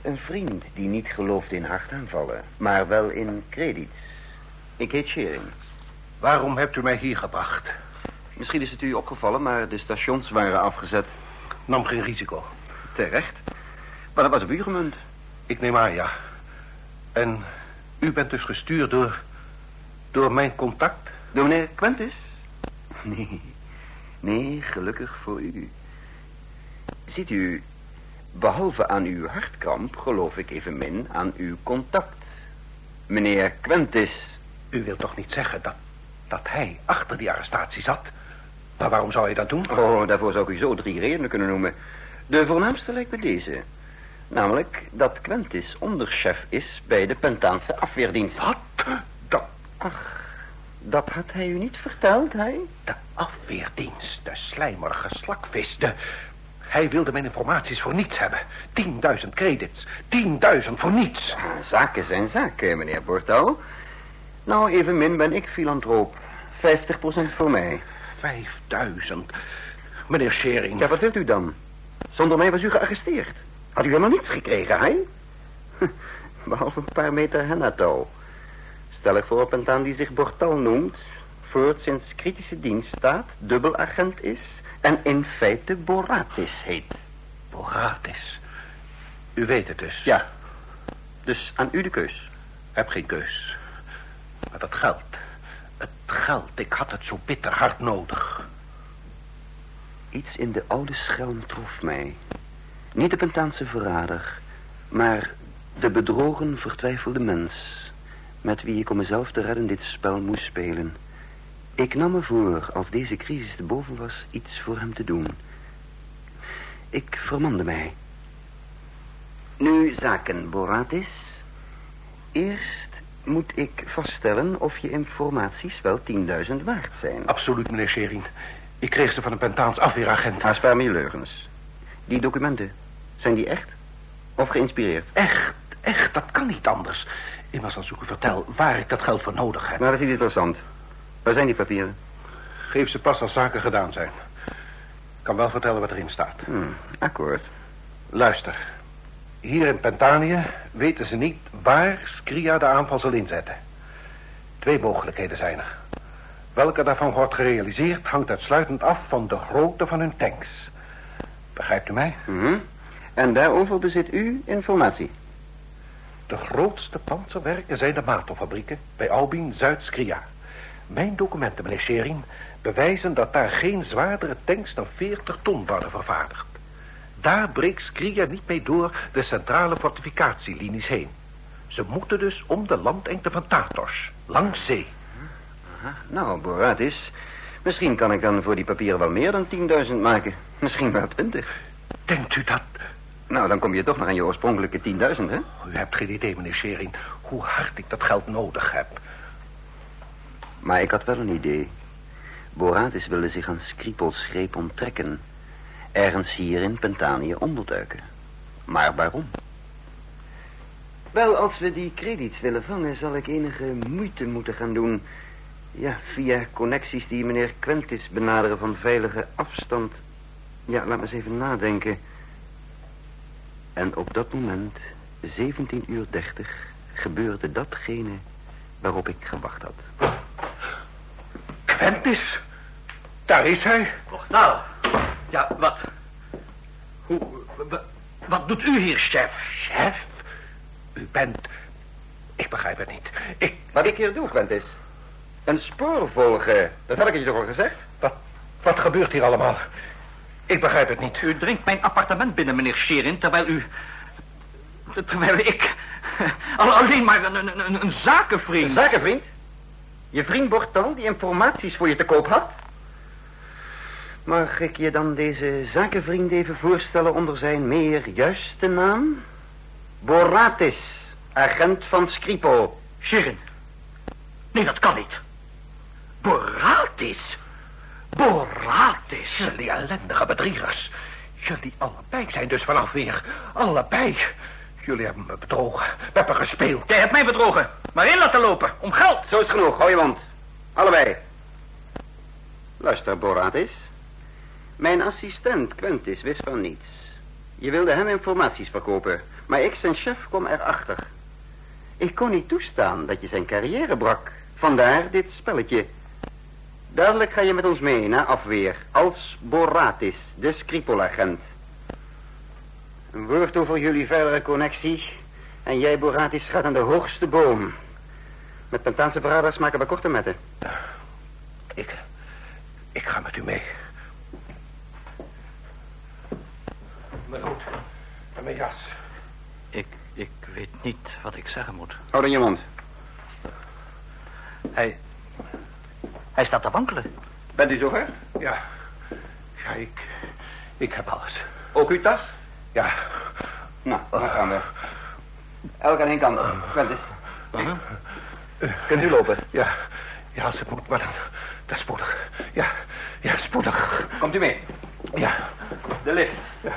Een vriend die niet gelooft in hartaanvallen, maar wel in credits. Ik heet Schering. Waarom hebt u mij hier gebracht? Misschien is het u opgevallen, maar de stations waren afgezet. Nam geen risico. Terecht. Maar dat was op u gemunt. Ik neem aan, ja. En u bent dus gestuurd door... door mijn contact? Door meneer Quentis? Nee, nee, gelukkig voor u. Ziet u, behalve aan uw hartkramp geloof ik evenmin aan uw contact. Meneer Quentis. U wilt toch niet zeggen dat, dat hij achter die arrestatie zat? Maar waarom zou hij dat doen? Oh, daarvoor zou ik u zo drie redenen kunnen noemen. De voornaamste lijkt bij deze. Namelijk dat Quentis onderchef is bij de Pentaanse afweerdienst. Wat? Dat... Ach, dat had hij u niet verteld, hij? De afweerdienst, de slijmerige slakvis, de... Hij wilde mijn informaties voor niets hebben. 10.000 credits. 10.000 voor niets. Zaken zijn zaken, meneer Bortal. Nou, evenmin ben ik filantroop. 50% voor mij. 5000. Meneer Schering. Ja, wat wilt u dan? Zonder mij was u gearresteerd. Had u helemaal niets gekregen, hè? (laughs) Behalve een paar meter hennatouw. Stel ik voor op een taan die zich Bortal noemt... voort sinds kritische dienst staat, dubbelagent is... en in feite Boratis heet. Boratis. U weet het dus. Ja. Dus aan u de keus. Heb geen keus. Maar dat geld. Geld, ik had het zo bitter hard nodig. Iets in de oude schelm trof mij. Niet de Pentaanse verrader, maar de bedrogen, vertwijfelde mens... met wie ik om mezelf te redden dit spel moest spelen. Ik nam me voor, als deze crisis te boven was, iets voor hem te doen. Ik vermande mij. Nu zaken, Boratis. Eerst moet ik vaststellen of je informaties wel 10.000 waard zijn. Absoluut, meneer Schering. Ik kreeg ze van een Pentaans afweeragent. Ah, spaar me leugens. Die documenten, zijn die echt? Of geïnspireerd? Echt, echt, dat kan niet anders. Immers als ik u vertel waar ik dat geld voor nodig heb. Maar dat is niet interessant. Waar zijn die papieren? Geef ze pas als zaken gedaan zijn. Ik kan wel vertellen wat erin staat. Hmm, akkoord. Luister. Hier in Pentanië weten ze niet waar Skria de aanval zal inzetten. Twee mogelijkheden zijn er. Welke daarvan wordt gerealiseerd hangt uitsluitend af van de grootte van hun tanks. Begrijpt u mij? Mhm. En daarover bezit u informatie? De grootste panzerwerken zijn de Mato-fabrieken bij Albin Zuid-Skria. Mijn documenten, meneer Sherin, bewijzen dat daar geen zwaardere tanks dan 40 ton worden vervaardigd. Daar breekt Skria niet mee door de centrale fortificatielinies heen. Ze moeten dus om de landengte van Tatos, langs zee. Aha. Nou, Boratis, misschien kan ik dan voor die papieren wel meer dan 10.000 maken. Misschien wel 20. Denkt u dat... Nou, dan kom je toch nog aan je oorspronkelijke 10.000, hè? U hebt geen idee, meneer Schering, hoe hard ik dat geld nodig heb. Maar ik had wel een idee. Boratis wilde zich aan Skripels greep onttrekken. Ergens hier in Pentanië onderduiken. Maar waarom? Wel, als we die krediet willen vangen, zal ik enige moeite moeten gaan doen. Ja, via connecties die meneer Quentis benaderen van veilige afstand. Ja, laat me eens even nadenken. En op dat moment, 17 uur 30, gebeurde datgene waarop ik gewacht had. Quentis, daar is hij. Nou, ja, wat... Hoe... wa- Wat doet u hier, chef? Chef, u bent... Ik begrijp het niet. Ik... Wat ik hier doe, Quentis? Een spoor volgen. Dat had ik je toch al gezegd? Wat, wat gebeurt hier allemaal? Ik begrijp het niet. U dringt mijn appartement binnen, meneer Sherin, terwijl u... Terwijl ik... (laughs) al- Alleen maar een, een, een, een zakenvriend... Een zakenvriend? Je vriend Bortal die informaties voor je te koop had? Mag ik je dan deze zakenvriend even voorstellen onder zijn meer juiste naam? Boratis, agent van Skripo. Sherin. Nee, dat kan niet. Boratis. Boratis. Jullie ellendige bedriegers. Jullie allebei zijn dus vanaf weer. Allebei. Jullie hebben me bedrogen. We hebben gespeeld. Jij hebt mij bedrogen. Maar in laten lopen. Om geld. Zo is genoeg, hou je mond. Allebei. Luister, Boratis. Mijn assistent Quentis wist van niets. Je wilde hem informaties verkopen, maar ik, zijn chef, kwam erachter. Ik kon niet toestaan dat je zijn carrière brak. Vandaar dit spelletje. Dadelijk ga je met ons mee naar afweer, als Boratis, de Skripol-agent. Een woord over jullie verdere connectie. En jij, Boratis, gaat aan de hoogste boom. Met Pentaanse verraders maken we korte metten. Ik... Ik ga met u mee. Mijn goed. En mijn jas. Ik, ik weet niet wat ik zeggen moet. Hou dan je mond. Hij... Hij staat te wankelen. Bent u zover? Ja. Ja, ik... Ik heb alles. Ook uw tas? Ja. Nou, dan gaan we. Elk aan één kant. Quentis. Kunt u lopen? Ja. Ja, als het moet, maar dan... Dat is spoedig. Ja. Ja, spoedig. Komt u mee? Ja. De lift. Ja.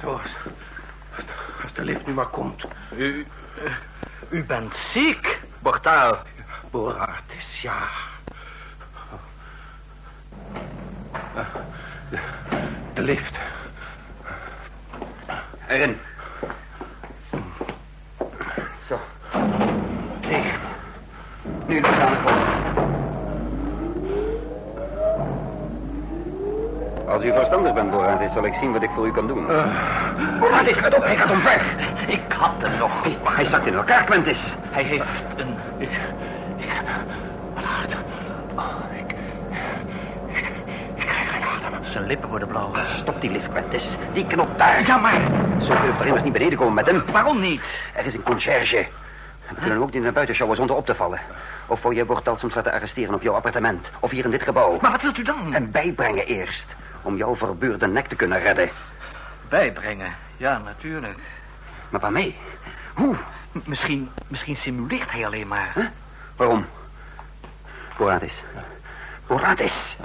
Zo, als, als, de, de lift nu maar komt. U... eh, u bent ziek, Bortaal. Boratis, ja. Eh, De, de lift. Erin. Zo. Dicht. Nu de grond. Als u verstandig bent, Boratis, zal ik zien wat ik voor u kan doen. Boratis, let op, hij gaat omver. Ik had hem nog. Hey, maar hij zakt in elkaar, Quentis. Hij heeft een... Ik... Ik heb... Mijn hart. Oh, ik... Ik... Ik krijg geen adem. Zijn lippen worden blauw. Stop die lift, Quentis. Die knop daar. Ja, maar... Zo kun je toch immers niet beneden komen met hem? Waarom niet? Er is een conciërge. We kunnen ook niet naar buiten sjouwen zonder op te vallen. Of wil je Bortal soms laten arresteren op jouw appartement? Of hier in dit gebouw? Maar wat wilt u dan? En bijbrengen eerst. Om jouw verbeurde nek te kunnen redden. Bijbrengen. Ja, natuurlijk. Maar waarmee? Hoe? M- Misschien, misschien simuleert hij alleen maar. Huh? Waarom? Boratis. Boratis.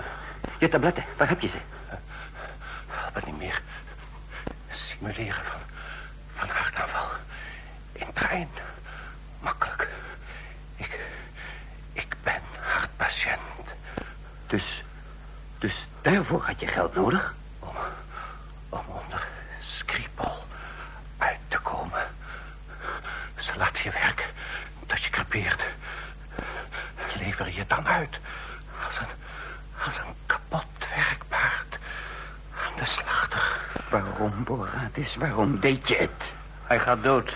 Je tabletten, waar heb je ze? Het niet meer. Simuleren van... Van hartaanval. In trein. Makkelijk. Ik... Ik ben hartpatiënt. Dus... Dus daarvoor had je geld nodig? Om... Om onder Skripal uit te komen. Laat je werken tot je crepeert. Lever je dan uit als een, als een kapot werkpaard aan de slachter. Waarom, Boratis, waarom deed je het? Hij gaat dood.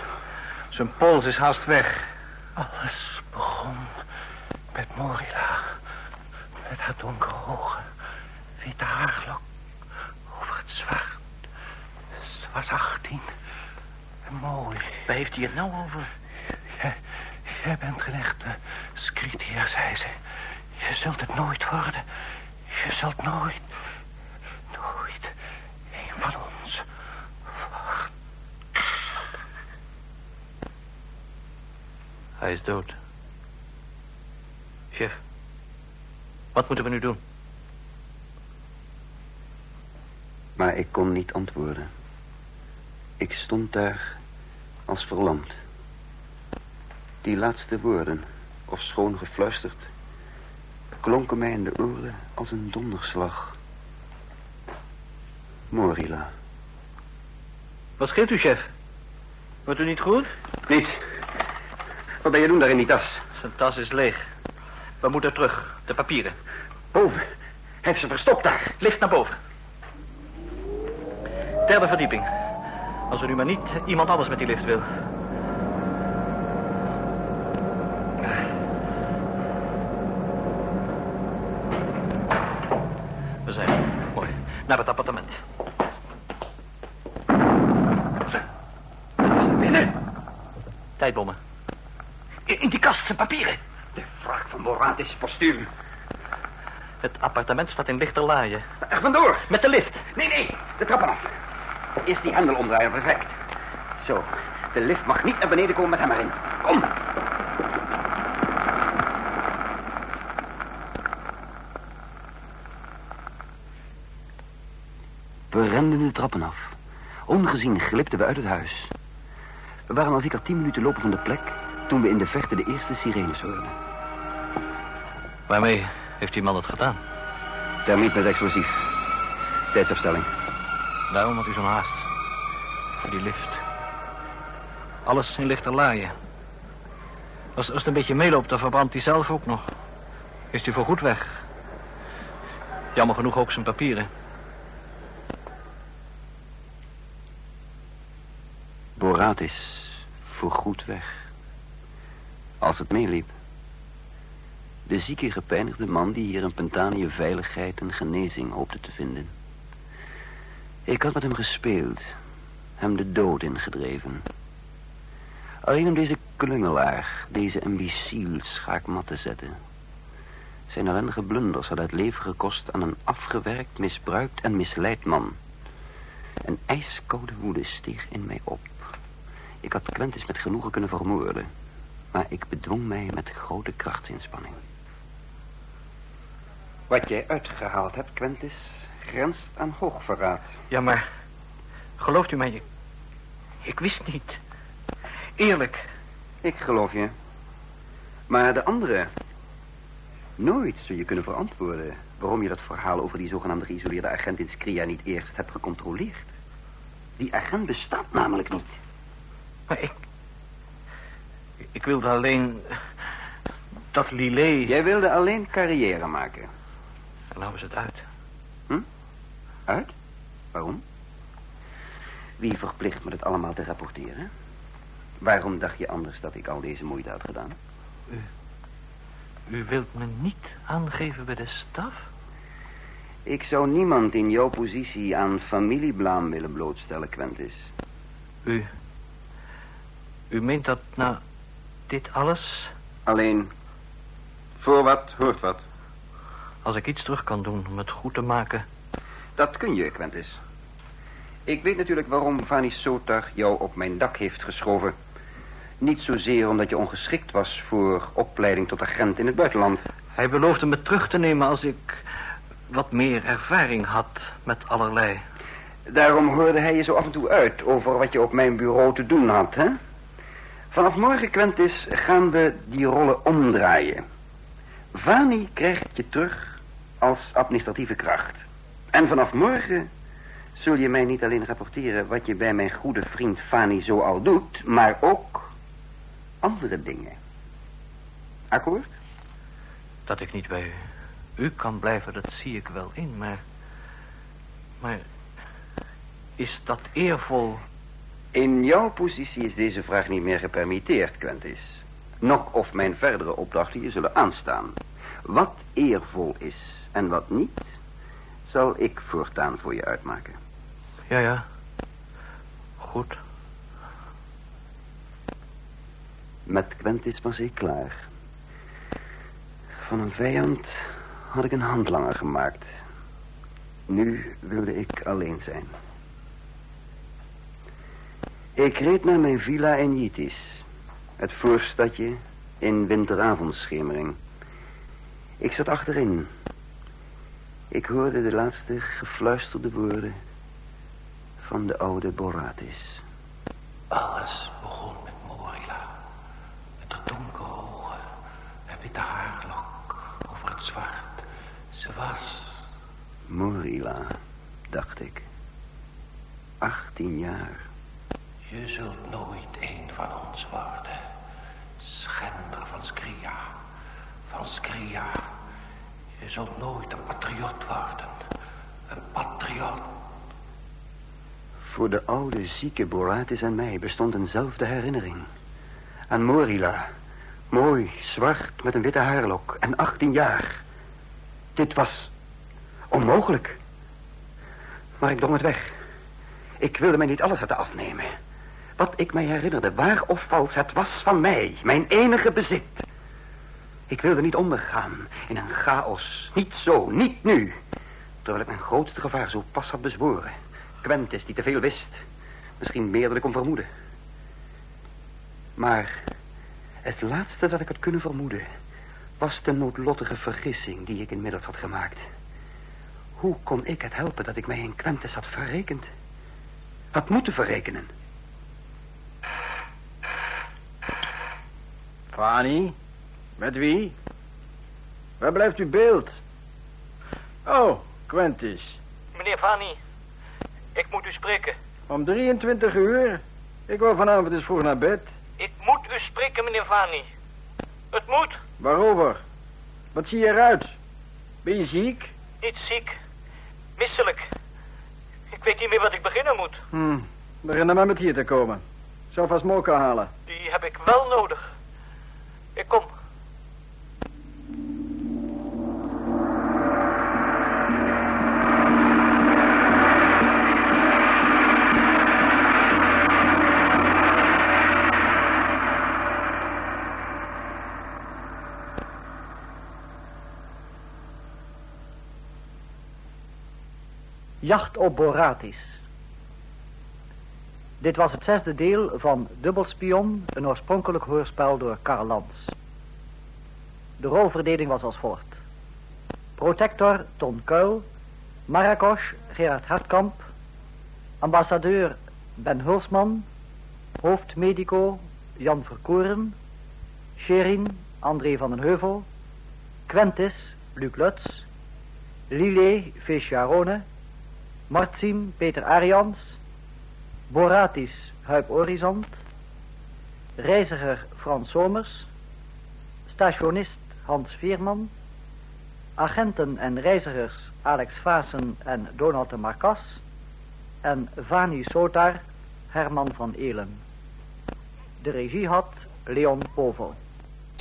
Zijn pols is haast weg. Alles begon met Morila. Met haar donkere ogen, witte haarlok over het zwart. Ze was 18 en mooi. Waar heeft hij het nou over? Echte skritier, zei ze. Je zult het nooit worden. Je zult nooit, nooit een van ons worden. Hij is dood. Chef, wat moeten we nu doen? Maar ik kon niet antwoorden. Ik stond daar als verlamd. Die laatste woorden, of schoon gefluisterd, klonken mij in de oren als een donderslag. Morila. Wat scheelt u, chef? Wordt u niet goed? Niets. Wat ben je doen daar in die tas? Zijn tas is leeg. We moeten terug. De papieren. Boven. Hij heeft ze verstopt daar. Lift naar boven. Derde verdieping. Als er nu maar niet iemand anders met die lift wil. We zijn er. Mooi. Naar het appartement. Wat was er binnen? Tijdbommen. In, in die kast zijn papieren. De wrak van Boratis postuum. Het appartement staat in lichterlaaien. Er vandoor. Met de lift. Nee, nee. De trappen af. Eerst die hendel omdraaien, perfect. Zo. De lift mag niet naar beneden komen met hem erin. Kom. We renden de trappen af. Ongezien glipten we uit het huis. We waren al zeker tien minuten lopen van de plek... toen we in de verte de eerste sirenes hoorden. Waarmee heeft die man het gedaan? Termiet met explosief. Tijdsafstelling. Daarom had u zo'n haast. Voor die lift. Alles in lichterlaaien. Als, als het een beetje meeloopt, dan verbrandt hij zelf ook nog. Is hij voorgoed weg. Jammer genoeg ook zijn papieren. Boraat is voorgoed weg. Als het meeliep. De zieke gepijnigde man die hier in Pentanië veiligheid en genezing hoopte te vinden. Ik had met hem gespeeld. Hem de dood ingedreven. Alleen om deze klungelaar, deze imbeciel schaakmat te zetten. Zijn ellendige blunders hadden het leven gekost aan een afgewerkt, misbruikt en misleid man. Een ijskoude woede steeg in mij op. Ik had Quentis met genoegen kunnen vermoorden. Maar ik bedwong mij met grote krachtsinspanning. Wat jij uitgehaald hebt, Quentis, grenst aan hoogverraad. Ja, maar... Gelooft u mij? Ik, ik wist niet. Eerlijk. Ik geloof je. Maar de andere... Nooit zul je kunnen verantwoorden... waarom je dat verhaal over die zogenaamde geïsoleerde agent in Skria niet eerst hebt gecontroleerd. Die agent bestaat namelijk niet. Maar ik... Ik wilde alleen... Dat Lillet... Jij wilde alleen carrière maken. En nou is het uit. Hm? Uit? Waarom? Wie verplicht me het allemaal te rapporteren? Waarom dacht je anders dat ik al deze moeite had gedaan? U... U wilt me niet aangeven bij de staf? Ik zou niemand in jouw positie aan familieblaam willen blootstellen, Quentis. U... U meent dat na dit alles... Alleen, voor wat hoort wat. Als ik iets terug kan doen om het goed te maken... Dat kun je, Quentis. Ik weet natuurlijk waarom Vanny Sotar jou op mijn dak heeft geschoven. Niet zozeer omdat je ongeschikt was voor opleiding tot agent in het buitenland. Hij beloofde me terug te nemen als ik wat meer ervaring had met allerlei. Daarom hoorde hij je zo af en toe uit over wat je op mijn bureau te doen had, hè? Vanaf morgen, Quentis, gaan we die rollen omdraaien. Vani krijgt je terug als administratieve kracht. En vanaf morgen zul je mij niet alleen rapporteren wat je bij mijn goede vriend Fani zo al doet, maar ook andere dingen. Akkoord? Dat ik niet bij u kan blijven, dat zie ik wel in, maar... Maar... Is dat eervol? In jouw positie is deze vraag niet meer gepermitteerd, Quentis. Nog of mijn verdere opdrachten je zullen aanstaan. Wat eervol is en wat niet, zal ik voortaan voor je uitmaken. Ja, ja. Goed. Met Quentis was ik klaar. Van een vijand had ik een handlanger gemaakt. Nu wilde ik alleen zijn. Ik reed naar mijn villa in Jitis. Het voorstadje in winteravondschemering. Ik zat achterin. Ik hoorde de laatste gefluisterde woorden van de oude Boratis. Alles begon met Morila. Met haar donkere ogen en witte haarlok over het zwart. Ze was... Morila, dacht ik. Achttien jaar. Je zult nooit een van ons worden. Schender van Skria. Van Skria. Je zult nooit een patriot worden. Een patriot. Voor de oude, zieke Boratis en mij bestond eenzelfde herinnering. Aan Morila. Mooi, zwart, met een witte haarlok en 18 jaar. Dit was onmogelijk. Maar ik drong het weg. Ik wilde mij niet alles laten afnemen. Wat ik mij herinnerde, waar of vals, het was van mij, mijn enige bezit. Ik wilde niet ondergaan in een chaos. Niet zo, niet nu. Terwijl ik mijn grootste gevaar zo pas had bezworen. Quentis, die te veel wist. Misschien meer dan ik kon vermoeden. Maar het laatste dat ik had kunnen vermoeden... was de noodlottige vergissing die ik inmiddels had gemaakt. Hoe kon ik het helpen dat ik mij in Quentis had verrekend? Had moeten verrekenen. Fanny? Met wie? Waar blijft uw beeld? Oh, Quentis. Meneer Fanny, ik moet u spreken. Om 23 uur? Ik wil vanavond eens vroeg naar bed. Ik moet u spreken, meneer Fanny. Het moet. Waarover? Wat zie je eruit? Ben je ziek? Niet ziek. Misselijk. Ik weet niet meer wat ik beginnen moet. Hm, begin dan maar met hier te komen. Zal vast mocha halen. Die heb ik wel nodig. Jacht op Boratis. Dit was het zesde deel van Dubbelspion, een oorspronkelijk hoorspel door Karl Lans. De rolverdeling was als volgt. Protector Ton Kuil, Marrakesh Gerard Hartkamp, ambassadeur Ben Hulsman, hoofdmedico Jan Verkoeren, Sherin André van den Heuvel, Quentis Luc Lutz, Lillet Fesciarone, Martsim Peter Arians, Boratis Huip Orizont, reiziger Frans Somers, stationist Hans Veerman, agenten en reizigers Alex Vaassen en Donald de Marcas en Vani Sotar Herman van Elen. De regie had Leon Povel.